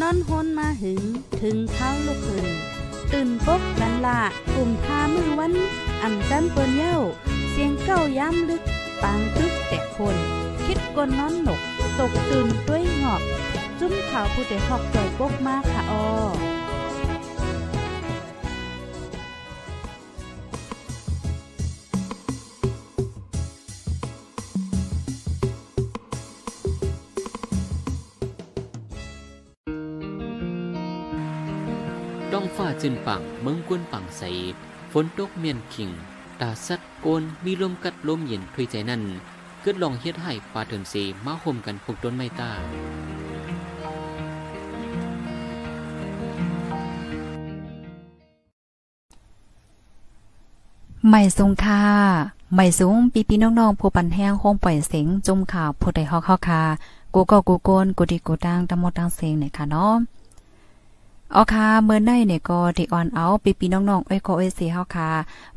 นอนฮนมาหึง ถึงเท้าลูกหึงตื่นปกกันละกลุ่มพามือวันอ่ำจันเปิ้นเย้า เสียงเก้าย้ำลึก ปางตึกแต่คน คิดกนนอนหนก ตกตื่นด้วยหงอบ จุ้มข่าวผู้เด็กหอกใจปกมากค่ะออ จืนปังเมืองกวนปังใส ฝนตกเมียนขิง ตาสัดโกน มีลมกัดลมเย็นถุยใจนั่น เกิดลองเฮ็ดให้ปลาเถินสีมาห่มกันพวกต้นไม้ตาไม่สงค่ะไม่สูงปีปีน้องๆผู้ปันแห้งโฮมปล่อยเสียงจุ่มข่าวผู้ใดฮอกเฮาค่ะกูก็กูโกนกูดีกูดังตะมดตังเสียงเนี่ยค่ะเนาะ เอาค่ะเมื่อในเนี่ยก็ดีออนเอาปีปีน้องๆ เอ้ยก็เอ้ยสิเฮาค่ะ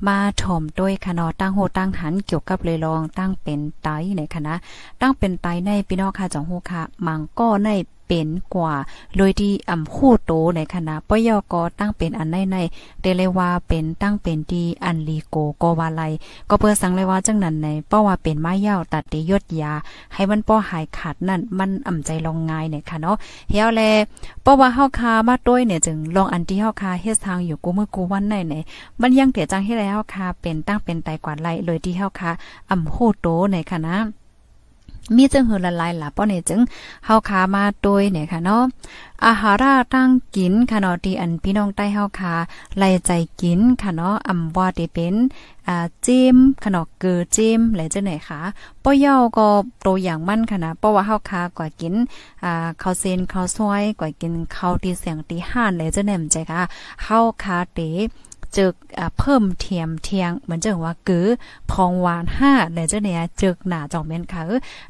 มาถมด้วยค่ะเนาะตั้งโหตั้งหันเกี่ยวกับเลยลองตั้งเป็นไตในคณะตั้งเป็นไตในพี่น้องค่ะจังโหค่ะมังก็ใน เป็นกว่า โดยที่อ่ำคู่โตในคณะปยกตั้งเป็นอันในในเตเลยว่าเป็นตั้งเป็นดีอันลีโกกวาไลก็เพื่อสังเลยว่าจังนั้นในเพราะว่าเป็นไม้ยาวตัดติยดยา ให้มันป้อหายขาดนั่นมันอ่ำใจลองง่ายเนี่ยค่ะเนาะเฮียวแลเพราะว่าเฮาคามาด้วยเนี่ยจึงลองอันที่เฮาคาเฮ็ดทางอยู่กูเมื่อกูวันไหนไหนมันยังเตียจังให้แล้วคาเป็นตั้งเป็นไตกว่าไลเลยที่เฮาคาอ่ำโคโตในคณะ มีจึงหือละลายหล่ะป้อเนี่ยจึงเฮาขามาโดยเนี่ยค่ะเนาะอาหาราตั้งกินค่ะเนาะที่อันพี่น้องใต้เฮาขาไล่ใจกินค่ะเนาะอำว่าที่เป็นอ่าจิ้มขนมเกือจิ้มหลจังไหนคะป้อยาก็โตอย่างมั่นค่ะนะเพราะว่าเฮาคากว่ากินอ่าข้าวเซนข้าวซอยกว่ากินข้าวที่เสียงที่ห้านหลจังไหนมใจค่ะเฮาคาเต จึกเพิ่มเทียมเทียงเหมือนจังว่ากือพองหวานห้าในเจ้าเนี่ยจึกหนาจองเม่นค่ะ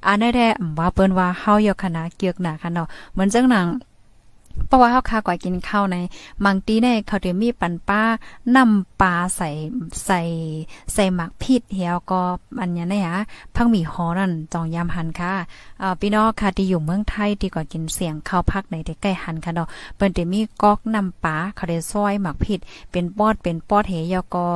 อันได้แท้ว่าเปิ้นว่าเฮาอยู่คณะเกียกหนาค่ะเนาะเหมือนจังหนัง เพราะว่าเฮาคากว่ากินข้าวในบางตีเนี่ยเขาเดี๋ยวมีปันป้านำปลาใส่ใส่ใส่หมักพิษเหี่ยวก็อันเนี้นะฮะพังมีหอนั่นจองยามหันค่ะอ่าพี่น้องค่ะที่อยู่เมืองไทยที่กว่ากินเสียงข้าวพักในใกล้หันค่ะเนาะเปิ้นจะมีกอกนำปลาเขาได้ซอยหมักพิษเป็นปอดเป็นปอดเหยวก็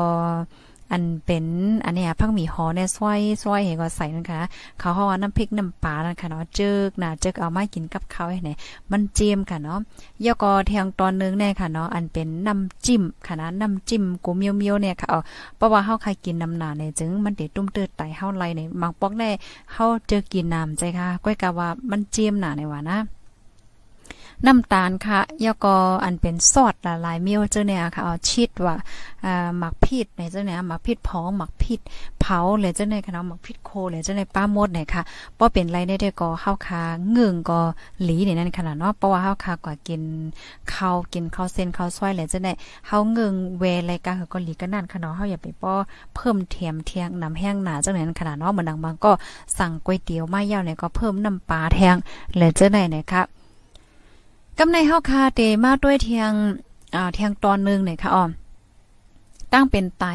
อันเป็นอันเนี้ยพักหมีหอเนี่ยซอยซอยเห็นก็ใส่นะคะเขาเฮาว่าน้ำพริกน้ำปลานะคะเนาะเจิกนะเจิกเอามากินกับข้าวให้ไหนมันเจียมค่ะเนาะยอก็แทงตอนนึงแน่ค่ะเนาะอันเป็นน้ำจิ้มค่ะนะน้ำจิ้มกูเมียวๆเนี่ยค่ะเอาเพราะว่าเฮาใครกินน้ำหนาเนี่ยจึงมันเดตุ้มเตือดไตเฮาไหลเนี่ยบางปอกแน่เฮาเจอกินน้ำใจค่ะก้อยกะว่ามันเจียมหนาในว่านะ น้ำตาลค่ะยก็อันเป็นซอสละลายเมียวเจ้าเนี่ยค่ะเอาชิดว่าอ่าหมักพิษในเจ้าเนี่ยหมักพิษพองหมักพิษเผาเลยเจ้าเนี่ยค่ะเนาะหมักพิษโคเลยเจ้าเนี่ยป้ามดเนี่ยค่ะบ่เป็นไรได้ได้ก็ข้าวคาเงืองก็หลีในนั้นขนาดเนาะเพราะว่าข้าวคากว่ากินข้าวกินข้าวเส้นข้าวซอยเลยเจ้าเนี่ยเฮาเงืองเวรายการก็หลีกันนั่นค่ะเนาะเฮาอย่าไปป้อเพิ่มเทียมเทียงน้ำแห้งหนาเจ้าเนี่ยขนาดเนาะเหมือนดังบางก็สั่งก๋วยเตี๋ยวมาเย่าเนี่ยก็เพิ่มน้ำปลาแทงเลยเจ้าเนี่ยนะคะ กำในเฮาคาเตมาด้วยเทียงอ่าเทียงตอนนึงเนี่ยค่ะอ้อมตั้งเป็นไต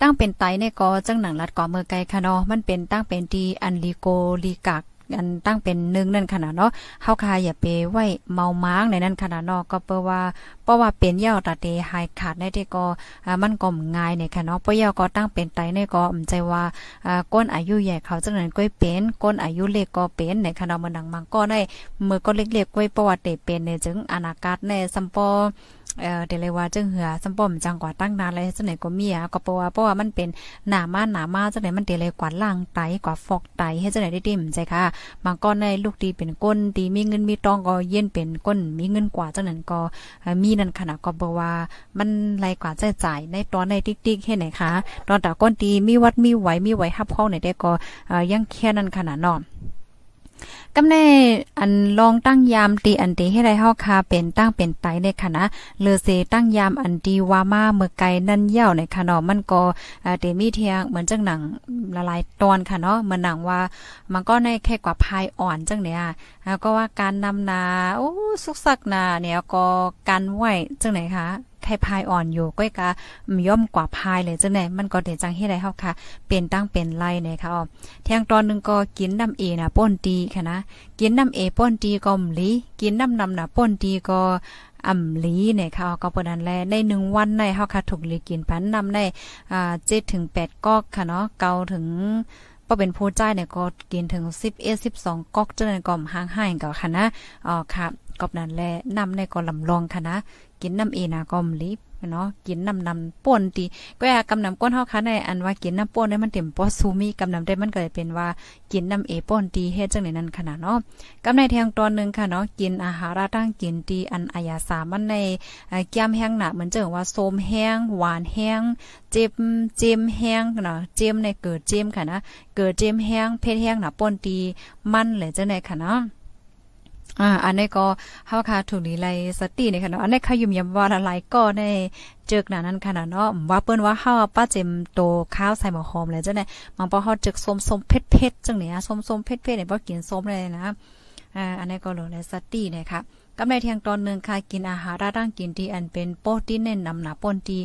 ตั้งเป็นไตเนี่ยก็จังหนังรัดก่อเมื่อไกลค่ะเนาะมันเป็นตั้งเป็นดีอันลีโกลีกัก อันตั้งเป็นหนึ่งนั่นขนาดเนาะเฮาคาอย่าไปไว้เมาม้างในนั้นขนาดเนาะก็เปว่าเพราะว่าเป็นเย่าตาเตหายขาดได้ที่ก็มันก็ง่ายในค่ะเนาะเพราะเย่าก็ตั้งเป็นไตในก็อำใจว่าก้นอายุใหญ่เขาจังนั้นก็เป็นก้นอายุเล็กก็เป็นในขนาดมันดังมังก็ได้มือก็เล็กๆก้อยประวัติเป็นในจึงอนาคตในสัมปอ เอ่อเดเลยว่าจึงเหือสัมปอมจังกว่าตั้งนานเลยจังไหนก็มีอะก็เพราะว่าเพราะว่ามันเป็นหนามาหนามาจังไหนมันเดเลยกว่าล่างไตกว่าฟอกไตให้จังไหนได้ดิ่มใจค่ะบางก้อนในลูกดีเป็นก้นดีมีเงินมีตองก็เย็นเป็นก้นมีเงินกว่าจังนั้นก็มีนั่นขนาดก็บอกว่ามันไรกว่าใช้จ่ายในตอนในติ๊กๆเฮ็ดไหนคะตอนแต่ก้นดีมีวัดมีไหวมีไหวฮับเข้าไหนได้ก็ยังแค่นั้นขนาดนอน กำแน่อันลองตั้งยามตีอันตีให้ได้เฮาคาเป็นตั้งเป็นไตในคณะเลอเซตั้งยามอันดีว่ามาเมื่อไกลนั่นเย่าในคะเนาะมันก็เตมีเทียงเหมือนจังหนังละลายตอนค่ะเนาะเหมือนหนังว่ามันก็ในแค่กว่าพายอ่อนจังเนี่ยแล้วก็ว่าการนำนาโอ้สุกสักนาเนี่ยก็การไหวจังไหนคะ แขรพายอ่อนอยู่ก้อยกะย่อมกว่าพายเลยจังไหนมันก็เดจังเฮ็ดได้เฮาค่ะ เป็นตั้งเป็นไล่เนี่ยค่ะอ๋อเที่ยงตอนนึงก็กินน้ำเอนะป่นตีค่ะนะกินน้ำเอป่นตีก็มลีกินน้ำนำน่ะป่นตีก็อ่ำลีเนี่ยค่ะก็เปิดนันแลในหนึ่งวันในเฮาค่ะถูกลีกินพันนำในอ่า7ถึง8กอกค่ะเนาะเกาถึงพอเป็นผู้จ่ายเนี่ยก็กินถึง 11 12ก๊อกจังนั้นก็ห่างหายก็ค่ะนะอ๋อค่ะ กอบนั้นแลนำในก็ลำลองค่ะนะ กินน้ำเอนะก็มลิเนาะกินน้ำนำป่นตีก็อยากกำนำก้นเฮาค่ะในอันว่ากินน้ำป่นได้มันเต็มปอซูมีกำนำได้มันก็เลยเป็นว่ากินน้ำเอป่นตีเฮ็ดจังได๋นั้นขนาดเนาะกำในแทงตอนนึงค่ะเนาะกินอาหารตั้งกินตีอันอายาสามันในแก้มแห้งหนาเหมือนเจังว่าโสมแห้งหวานแห้งเจ็บเจมแห้งเนาะเจมในเกิดเจมค่ะนะเกิดเจมแห้งเพชรแห้งหนาป่นตีมันเลยจังได๋ค่ะเนาะ อ่า อันนี้ก็เฮาค่ะถูกนี้ไลสตินี่ค่ะเนาะอันนี้ขยุ่มยำว่าละลายก็ในเจอกหนานั้นค่ะเนาะว่าเปิ้นว่าเฮาป้าเจมโตข้าวใส่หมอหอมแล้วจังได๋มันพอเฮาจึกส้มๆเผ็ดๆจังเนี่ยส้มๆเผ็ดๆเนี่ยบ่กินส้มเลยนะอ่าอันนี้ก็โลไลสติเนี่ยค่ะ กำในเที่ยงตอนหนึ่งค่ะกินอาหารร่างกินที่อันเป็นโปรตีนเน้นนำหนาปนตี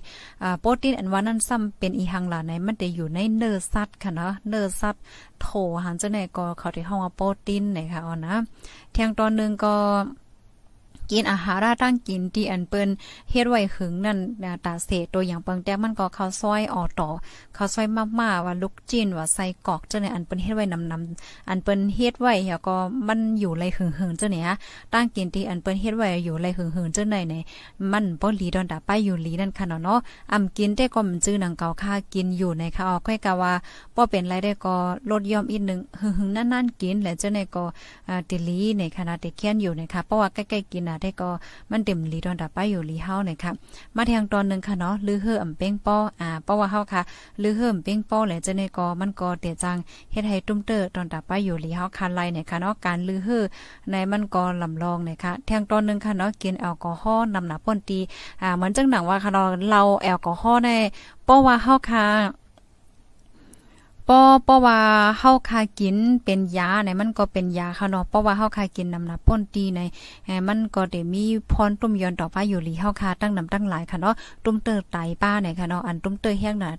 อ่าโปรตีนอันว่านั้นซ้ำเป็นอีหังหลาในมันจะอยู่ในเนื้อสัตว์ค่ะเนาะเนื้อสัตว์โถหันจังไหนก็เขาที่ห้องว่าโปรตีนนะคะอ๋อนะเที่ยงตอนหนึ่งก็ กินอาหารราตั้งกินที่อันเปิ้นเฮ็ดไว้หึงนั่นตาเสตัวอย่างเปิงแต่มันก็ข้าวซอยออต่อข้าวซอยมากๆว่าลูกจิ้นว่าใส่กอกจังได๋อันเปิ้นเฮ็ดไว้นำนำอันเปิ้นเฮ็ดไว้เฮาก็มันอยู่ไรหึงหึงจังได๋ฮะตั้งกินที่อันเปิ้นเฮ็ดไว้อยู่ไรหึงหึงจังได๋เนี่ยมันบ่หลีดอนตาไปอยู่หลีนั่นค่ะเนาะอำกินแต่ก็มันจื้อนังเก่าค่ากินอยู่ในค่ะออค่อยกะว่าบ่เป็นไรได้ก็ลดย่อมอีกนึงหึงหึงนั่นๆกินแล้วเจังได๋ก็อ่าติลีในขณะที่เคียนอยู่นะคะเพราะว่าใกล้ๆกินน่ะได้ก็มันเต็มลีดอนดับไปอยู่ลีเฮาเนี่ยค่ะมาแทงตอนนึงค่ะเนาะลือเฮืออำเป้งป้ออ่าเพราะว่าเฮาค่ะลือเฮืออำเป้งป้อแหละจะในกอมันก็เตจังเฮ็ดให้ตุ้มเตอตอนดับไปอยู่ลีเฮาคันไลเนี่ยค่ะเนาะการลือเฮือในมันก็ลำลองเนี่ยค่ะแทงตอนนึงค่ะเนาะกินแอลกอฮอล์นำหนาป่นตีอ่าเหมือนจังหนังว่าค่ะเนาะเราแอลกอฮอล์ในเพราะว่าเฮาค่ะ ป้อป้อว่าเฮาคากินเป็นยาในมันก็เป็นยาค่ะเนาะเพราะว่าเฮาคากินนำหนับป้นตีในมันก็ได้มีพรตุ้มยอนต่อไปอยู่ลีเฮาคาตั้งนำตั้งหลายค่ะเนาะตุ้มเตอร์ไตป้าเนี่ยค่ะเนาะอันตุ้มเตอร์แห้งน่ะ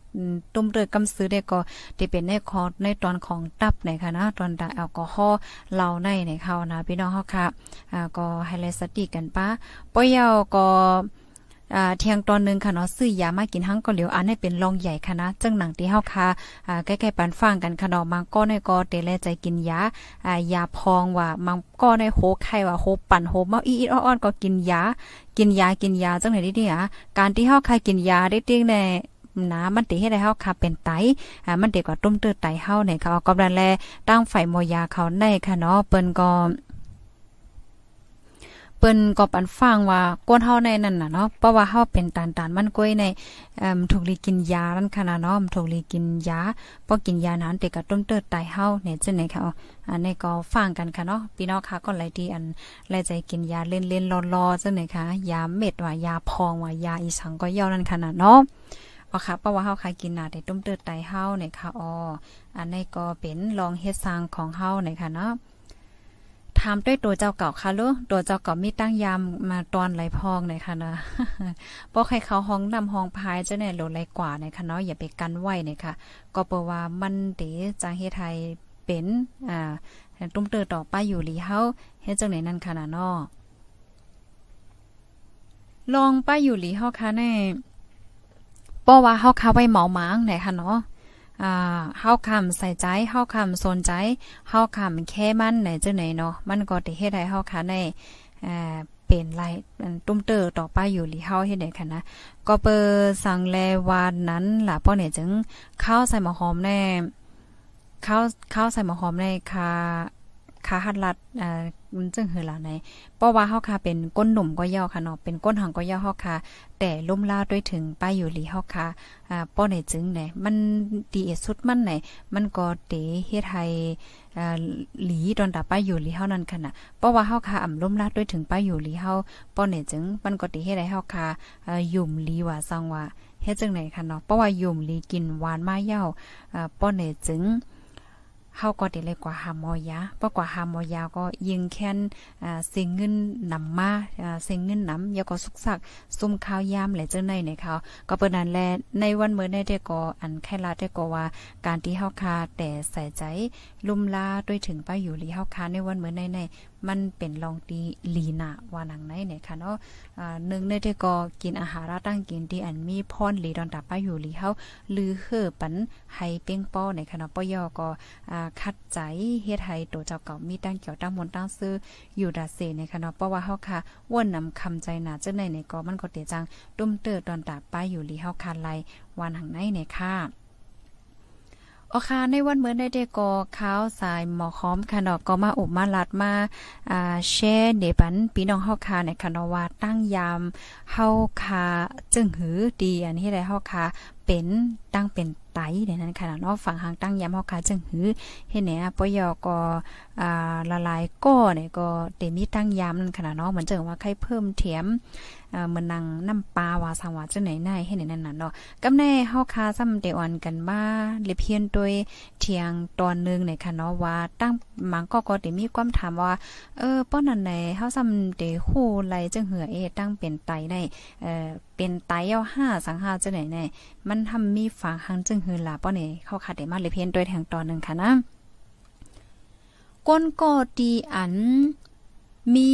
ตุ้มเตอร์กำซื้อได้ก็ได้เป็นในคอในตอนของตับเนี่ยค่ะนะตอนดาแอลกอฮอล์เหล้าในเนี่ยเขานะพี่น้องเฮาค่ะอ่าก็ให้ไลสติกันป้าป้อยาวก็ อ่าเที่ยงตอนนึงค่ะเนาะซื้อยามากินหังก็เหลียวอันให้เป็นรองใหญ่ค่ะนะจังหนังที่เฮาค่ะอ่าใกล้ๆปันฟังกันค่ะเนาะมังก็ในก็เตแลใจกินยาอ่ายาพองว่ามังก็ในโหไข้ว่าโหปั่นโหเมาอีๆอ้อนๆก็กินยา กินยากินยาจังไหนดิเนี่ยการที่เฮาคายกินยาได้ติ้งในนะมันติให้ได้เฮาค่ะเป็นไตอ่ามันเด็กกว่าตุ้มเตื้อไตเฮาเนี่ยเขาก็ดันแลตั้งไฟมอยาเขาในค่ะเนาะเปิ้นก็ เปิ้นก็ปันฟังว่าก้นเฮาในนั่นน่ะเนาะเพราะว่าเฮาเป็นตานตานมันก้อยในเอ่อถูกลีกินยานั่นค่ะนะเนาะถูกลีกินยาพอกินยานั้นเด็กก็ต้มเติดตายเฮาเนี่ยจังไหนค่ะอันนี้ก็ฟังกันค่ะเนาะพี่น้องค่ะก็หลายที่อันหลายใจกินยาเล่นๆรอๆจังไหนค่ะยาเม็ดว่ายาพองว่ายาอีสังก็ย่อนั่นค่ะนะเนาะอ๋อค่ะเพราะว่าเฮาคากินน่ะได้ต้มเติดไตเฮาเนี่ยค่ะอ๋ออันนี้ก็เป็นลองเฮ็ดสร้างของเฮาเนี่ยค่ะเนาะ ถามด้วยตัวเจ้าเก่าค่ะลูกตัวเจ้าเก่ามีตั้งยามมาตอนไหลพองหน่อยค่ะนะบ่ใครเขาห้องนำห้องพายเจะแน่โหลไหลกว่าเนี่ยค่ะเนาะอย่าไปกันไว้เนี่ยค่ะก็เพราะว่ามันเตจังเฮ็ดให้เป็นอ่าตุ้มเตอต่อไปอยู่หลีเฮาเฮ็ดจังไหนนั่นค่ะนะเนาะลองไปอยู่หลีเฮาค่ะแน่เพราะว่าเฮาคาไว้เหมาหมางไหนค่ะเนาะ อ่าเฮาคำใส่ใจเฮาคำสนใจเฮาคำแค่มันไหนจังไหนเนาะมันก็สิเฮ็ดให้เฮาค่ะในอ่าเป็นไรตุ้มเตอต่อไปอยู่หลีเฮาเฮ็ดได้ค่ะนะก็เปอสังแลวานนั้นล่ะป้อเนี่ยจึงข้าวใส่หมอหอมแน่ข้าวข้าวใส่หมอหอมในคาคาหัดลัดอ่า มันจึงเหือล่ะในเพราะว่าเฮาค่ะเป็นก้นหนุ่มก็ย่อค่ะเนาะเป็นก้นหังก็ย่อเฮาค่ะแต่ล่มลาด้วยถึงป้ายอยู่หลีเฮาค่ะอ่าป้อไหนจึงไหนมันดีสุดมันไหนมันก็เตเฮ็ดให้อ่าหลีตอนตาป้ายอยู่หลีเฮานั่นค่ะนะเพราะว่าเฮาค่ะอ่ำล่มลาด้วยถึงป้ายอยู่หลีเฮาป้อไหนจึงมันก็เตเฮ็ดให้เฮาค่ะอ่ายุ่มหลีว่าซังว่าเฮ็ดจังไหนค่ะเนาะเพราะว่ายุ่มหลีกินหวานมาเย้าอ่าป้อไหนจึง เฮาก็ได้เลยกว่าหามอยาเพราะกว่าหามอยาก็ยิงแค้นอ่าเสียงเงินนำมาอ่าเสียงเงินนำยาก็สุกสักซุ่มข้าวยามและจังได๋ในเขาก็เปิ้นนั้นแลในวันเมื่อในได้ก็อันแค่ลาได้ก็ว่าการที่เฮาคาแต่ใส่ใจลุ่มลาด้วยถึงป้าอยู่ลีเฮาคาในวันเมื่อในใน มันเป็นลองตีลีนาว่านังไหนเนี่ยค่ะเนาะอ่านึงในที่ก็กินอาหารตั้งกินที่อันมีพรลีดอนตาป้าอยู่ลีเฮาลือเฮอปันให้เป้งป้อในค่ะเนาะปยอก็คัดใจเฮ็ดให้ตัวเจ้าเก่ามีตั้งเกี่ยวตั้งมนตั้งซื้ออยู่ดาเซในค่ะเนาะเพราะว่าเฮาค่ะว่นนำคำใจหนาจังได๋ในก็มันก็เตจังตุ้มเตอดอนตาป้าอยู่ลีเฮาคาไลวันหังไหนเนี่ยค่ะ อคาในวันเมื่อได้เดก็ข้าวสายหมอค้อมค่ะเนาะก็มาอบมาลัดมาอ่าแช่เดปันพี่น้องเฮาคาในค่ะเนาะว่าตั้งยามเฮาคาจึงหือดีอันนี้ได้เฮาคาเป็นตั้งเป็นไตเดี๋ยวนั้นค่ะเนาะฝั่งหางตั้งยามเฮาคาจึงหือเฮ็ดแหน่ปยอก็อ่าละลายก้อเนี่ยก็เตมีตั้งยามนั่นค่ะเนาะเหมือนจังว่าใครเพิ่มเถียม มือนนางน้ำปลาว่าสังว่าจังไหนไหนให้นั่นน่ะเนาะกำแน่เฮาคาซ้ำเตอ่อนกันมาเลเพียนโดยเทียงตอนนึงเนี่ยค่ะเนาะว่าตั้งมังก็ก็ได้มีความถามว่าเออป้อนนั่นไหนเฮาซ้ำเตฮู้ไหลจังเหือเอตั้งเป็นไตได้เอ่อเป็นไตเย้า5สังหาจังไหนไหนมันทำมีฝางหังจึงหือล่ะป้อนี่เข้าคาได้มาเลเพียนโดยแทงตอนนึงค่ะนะก้นก็ดีอัน มี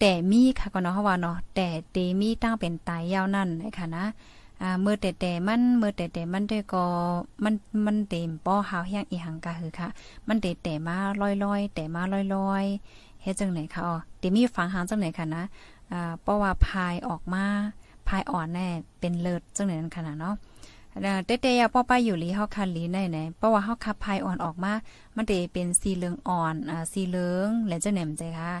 แต่มีค่ะก็เนาะเฮาว่าเนาะแต่เตมีตั้งเป็นตายยาวนั่นนะคะนะอ่าเมื่อแต่แต่มันเมื่อแต่แต่มันด้วยก็มันมันเต็มป้อหาวแห้งอีหังกะคือค่ะ มันเตแต่มาลอยๆ แต่มาลอยๆเฮ็ดจังไหนค่ะอ๋อเตมีฝังหางจังไหนค่ะนะอ่าเพราะว่าพายออกมาพายอ่อนแน่เป็นเลิศจังไหนนั่นค่ะเนาะเต้ๆป้อป้าอยู่ลีเฮาคันลีไหนไหนเพราะว่าเฮาขับพายอ่อนออกมา มันเตเป็นสีเหลืองอ่อนอ่าสีเหลืองและจะแหนมใจค่ะ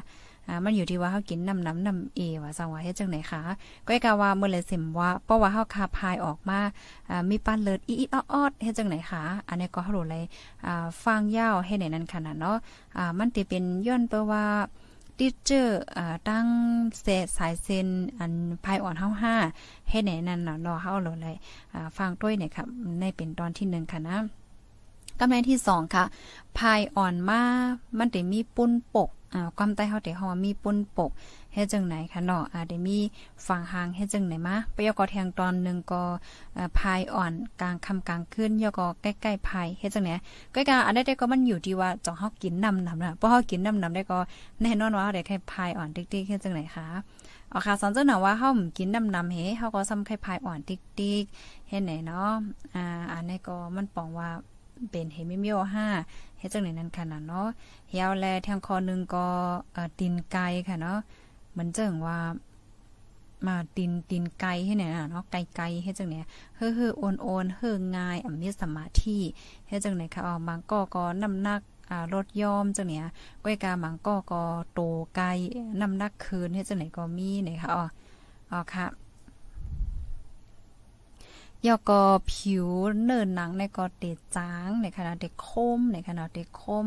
อ่ามันอยู่ที่ว่าเฮากินน้ำน้ำน้ำเอว่าสังว่าเฮ็ดจังไหนคะก็กะว่าเมื่อเลยสิมว่าเพราะว่าเฮาขับพายออกมาอ่ามีปั้นเลิศอีอีออดเฮ็ดจังไหนคะอันนี้ก็เฮารู้เลยอ่าฟังยาวให้ไหนนั้นขนาดเนาะอ่ามันติเป็นย้อนเปว่าติเจอร์อ่าตั้งเสสายเซนอันภายอ่อนเฮา5ให้ไหนนั่นเนาะเนาะเฮาโหลเลยอ่าฟังด้วยเนี่ยครับในเป็นตอนที่1ค่ะนะกำไรที่2ค่ะ ภายอ่อนมา มันได้มีปุ้นปก อ่าความใต้เฮาได้เฮามีปุ้นปกเฮ็ดจังไหนคะเนาะอ่าได้มีฝั่งหางเฮ็ดจังไหนมาปยกอแทงตอนนึงก็อ่าภายอ่อนกลางค่ำกลางคืนยก็ใกล้ๆภายเฮ็ดจังไหนก็กะอันได้ก็มันอยู่ที่ว่าจองเฮากินน้ำน้ำนะพราะเฮากินน้ำน้ำได้ก็แน่นอนว่าเฮาได้แค่ภายอ่อนติ๊กๆเฮ็ดจังไหนคะอ๋อค่ะสอนเจ้าหน่าว่าเฮากินน้ำน้ำเฮเฮาก็ซ้ำไข่พายอ่อนติ๊กๆเฮ็ดไหนเนาะอ่าอันนี้ก็มันปองว่าเป็นเฮมิเมียว5 ฮ็ดจังไหนนั่นค่ะเนาะเฮียวแลแทงคอนึงก็เอ่อตีนไก่ค่ะเนาะเหมือนจังว่ามาตีนตีนไก่ให้เนี่ยเนาะไก่ไก่เฮ็ดจังเนี่ยเฮ้อๆโอนๆเฮ้อง่ายอ่ำมีสมาธิเฮ็ดจังไหนค่ะอ๋อบางก็ก็น้ำหนักอ่ารถยอมจังเนี่ยก้อยกาบางก็ก็โตไกลน้ำหนักคืนเฮ็ดจังไหนก็มีเนี่ยค่ะอ๋ออ๋อค่ะ ยอก็ผิวเนินหนังในก็เตจางในขณะเด็กคมในขณะเด็กคม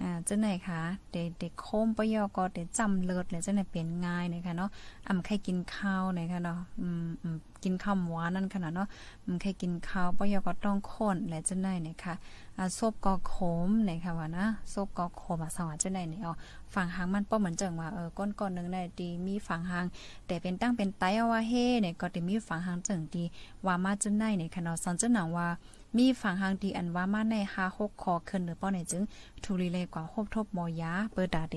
อ่าจังไหนคะเด็กเด็กโคมปยอก็เด็กจำเลิศเลยจังไหนเปลี่ยนง่ายนะคะเนาะอ่ำใครกินข้าวนะคะเนาะอืมอืมกินข้าวหวานนั่นขนาดเนาะอืมใครกินข้าวปยอก็ต้องข้นและจังไหนนะคะอ่าซบก็ขมนะคะว่านะซบก็ขมอะสวัสดิ์จังไหนเนี่อ๋อฝั่งหางมันป้อเหมือนจังว่าเออก้นก่อนนึงได้ดีมีฝั่งหาง แต่เป็นตั้งเป็นไตเอาว่าเฮ่เนี่ยก็ได้มีฝั่งหางจังดีว่ามาจังไหนเนี่ยค่ะเนาะสอนจังหนังว่า มีฝั่งหางดีอันว่ามาในหาหกคอขึ้นหรือป้อในจึงทุลีเลยกว่าคบทบมอยา เปิดดาเด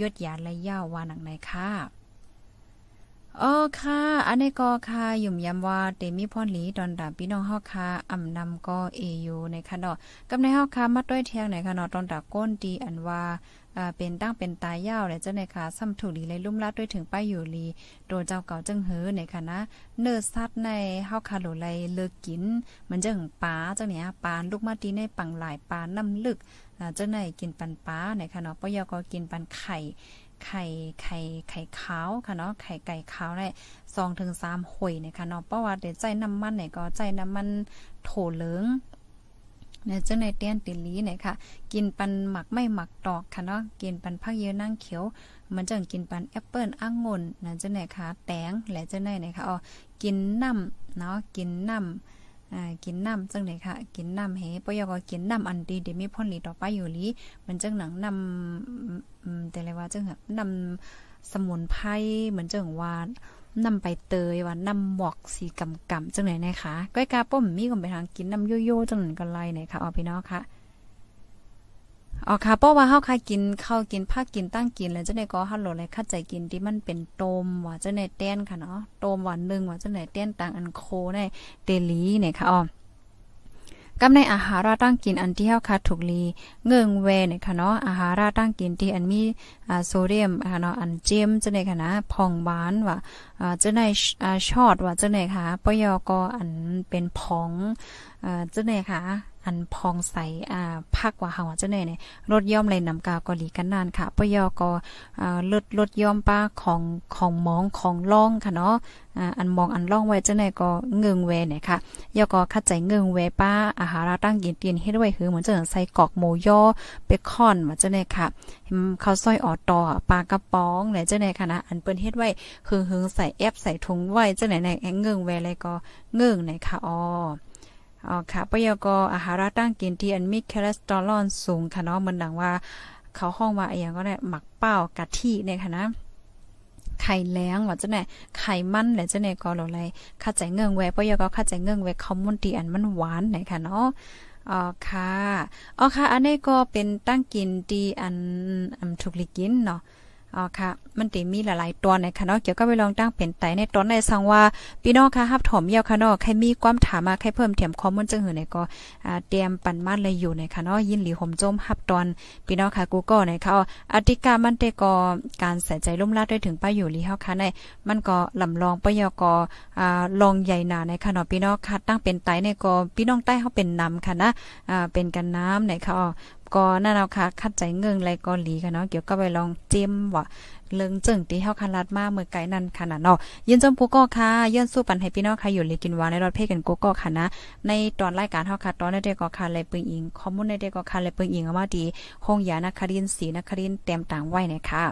ยดยาและยาววานังในค่ะอ๋อค่ะ อันนี้ก็ค่ะยุ่มยำว่าเตมีพ่อหลีดอนดาพี่น้องเฮาค่ะอ่ำนำก็เอยูในค่ะเนาะกับในเฮาค่ะมาด้วยเทียงในค่ะเนาะตอนดาก้นดีอันว่า เป็นตั้งเป็นตายยาวเลยเจ้าในค่ะซ้ำถูกดีเลยลุ่มลัดด้วยถึงป้ายอยู่ลีโดนเจ้าเก่าจังเหือในค่ะนะเนื้อสัตว์ในเฮาคาโลไลเลิกกิน มันจังปลาเจังเนี้ยปลาลูกมาตีในปังหลายปลาน้ำลึกเจ้าในกินปันปลาในค่ะเนาะปยก็กินปันไข่ไข่ไข่ไข่ขาวค่ะเนาะไข่ไก่ขาวได้สองถึงสามหอยเนี่ยค่ะเนาะเพราะว่าเดี๋ยวใจน้ำมันเนี่ยก็ใจน้ำมันโถเหลือง เนี่ยเจ้าในเตี้ยนติลีเนี่ยค่ะ กินปันหมักไม่หมักดอกค่ะเนาะกินปันผักเยอะนั่งเขียว มันจังกินปันแอปเปิ้ลอ่างุ่นนั่นเจ้าไหนค่ะแตงและเจ้าไหนเนี่ยค่ะอ๋อกินน้ำเนาะกินน้อ่ากินน้ำจังไหนค่ะ กินน้ำเฮปยก็กินน้ำอันดีเดี๋ยวมีพ่นหลีต่อไปอยู่ลีมันจังหนังน้ำแต่เลยว่าจังหนำสมุนไพรเหมือนจังว่าน นำไปเตยว่าน้ำหมอกสีกำกำจังไหนนะคะก้อยกาป้อมมีก็ไปทางกินน้ำโยโย่จังนั้นก็ไล่ไหนค่ะเอพี่น้องค่ะอ๋อค่ะเพราะว่าเฮาค่ะกินข้าวกินผักกินตั้งกินแล้วจังได๋ก็ฮัลโหลเลยคัดใจกินที่มันเป็นโตมว่าจังได๋แต้นค่ะเนาะโตมวันนึงว่าจังได๋แต้นต่างอันโคในเตลีเนี่ยค่ะอ๋อ กำในอาหาราตั้งกินอันที่เฮาคัดถูกลีเงิงแวเนี่ยค่ะเนาะอาหาราตั้งกินที่อันมีอ่าโซเดียมค่ะเนาะอันเจมจังได๋ค่ะนะพองบานว่าอ่าจังได๋อ่าชอดว่าจังได๋ค่ะปยกอันเป็นพองอ่าจังได๋ค่ะ อันพองใสอ่าพักว่าเฮาจังได๋เนี่ยลดย่อมเลยนำกาก็หลีกันนานค่ะปยก็อ่าลดลดย่อมป้าของของมองของล่องค่ะเนาะอ่าอันมองอันล่องไว้จังได๋ก็เงิงแวเนี่ยค่ะยอก็คัดใจเงิงแวป้าอาหารตั้งกินเตียนเฮ็ดไว้คือเหมือนจังใส่กอกหมูย่อเบคอนว่าจังได๋ค่ะเขาวซอยออตอปลากระป๋องและจังได๋ค่ะนะอันเปิ้นเฮ็ดไว้คือหึงใส่แอปใส่ถุงไว้จังได๋ในเงิงแวเลยก็เงิงในค่ะอ๋อ อ๋อค่ะปยกอาหารตั้งกินที่อันมีคอเลสเตอรอลสูงค่ะเนาะมันดังว่าเขาห้องว่าอย่างก็ได้หมักเป้ากะทิเนี่ยค่ะนะไข่แล้งว่าจะไหนไข่มันแหละจะไหนก็หลอะไรข้าใจเงื่งแวปยกข้าใจเงื่งแวคอมมูนตีอันมันหวานไหนค่ะเนาะอ๋อค่ะอ๋อค่ะ อันนี้ก็เป็นตั้งกินดีอันอันถูกลิกินเนาะ อ๋อค่ะ มันติมีหลายๆตัวในค่ะเนาะเกี่ยวกับไปลองตั้งเป็นไตในตอนในสังว่าพี่น้องค่ะฮับถมเยาวค่ะเนาะใครมีความถามมาใครเพิ่มเติมข้อมูลจังหือในก็อ่าเตรียมปันมาเลยอยู่ในค่ะเนาะยินหลีห่มจมฮับตอนพี่น้องค่ะกูก็ในค่ะอธิกามันเตก็การใส่ใจลุ่มลาดได้ถึงป้าอยู่ลีเฮาค่ะในมันก็ลำลองปยกอ่าลองใหญ่หนาในค่ะเนาะพี่น้องค่ะตั้งเป็นไตในก็พี่น้องใต้เฮาเป็นนำค่ะนะอ่าเป็นกันน้ำในค่ะก็นั่นเอาค่ะคัดใจเงิงไรก็หลีกันเนาะเกี่ยวกับไปลองจิ้มว่าเลิงจึงตีเฮาคันรัดมาเมื่อไกลนั่นขนาดเนาะยินจมผู้ก็ค่ะยื่นสู้ปันให้พี่น้องค่ะอยู่เลยกินวาในรถเพกันกูก็ค่ะนะ ในตอนรายการเฮาค่ะตอนในเด็กก็ค่ะเลยปึงอิงข้อมูลได้ก็ค่ะเลยปึงอิงเอามาดีคงยานครินสีนครินเต็มต่างไว้นะคะ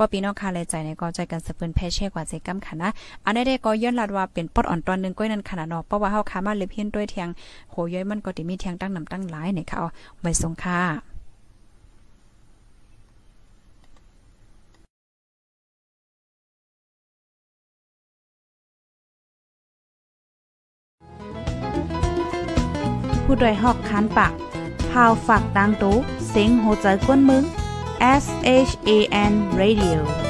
พอพี่น้องค่ะเลยใจในก็ใจกันสะเปิ้นแพ่เช่กว่าใจกำค่ะนะอันนี้ได้ก็ย้อนลัดว่าเป็นปอดอ่อนตอนนึงก้อยนั้นขนาดเนาะเพราะว่าเฮาค่ะมาเลยเพี้ยนด้วยเทียงโหย้อยมันก็ติมีเทียงตั้งนำตั้งหลายเนี่ยค่ะเอาไว้สงค่ะผู้ดยหอกคานปากพาวฝากดังตู้เซ็งโหใจกวนมึง S H A N Radio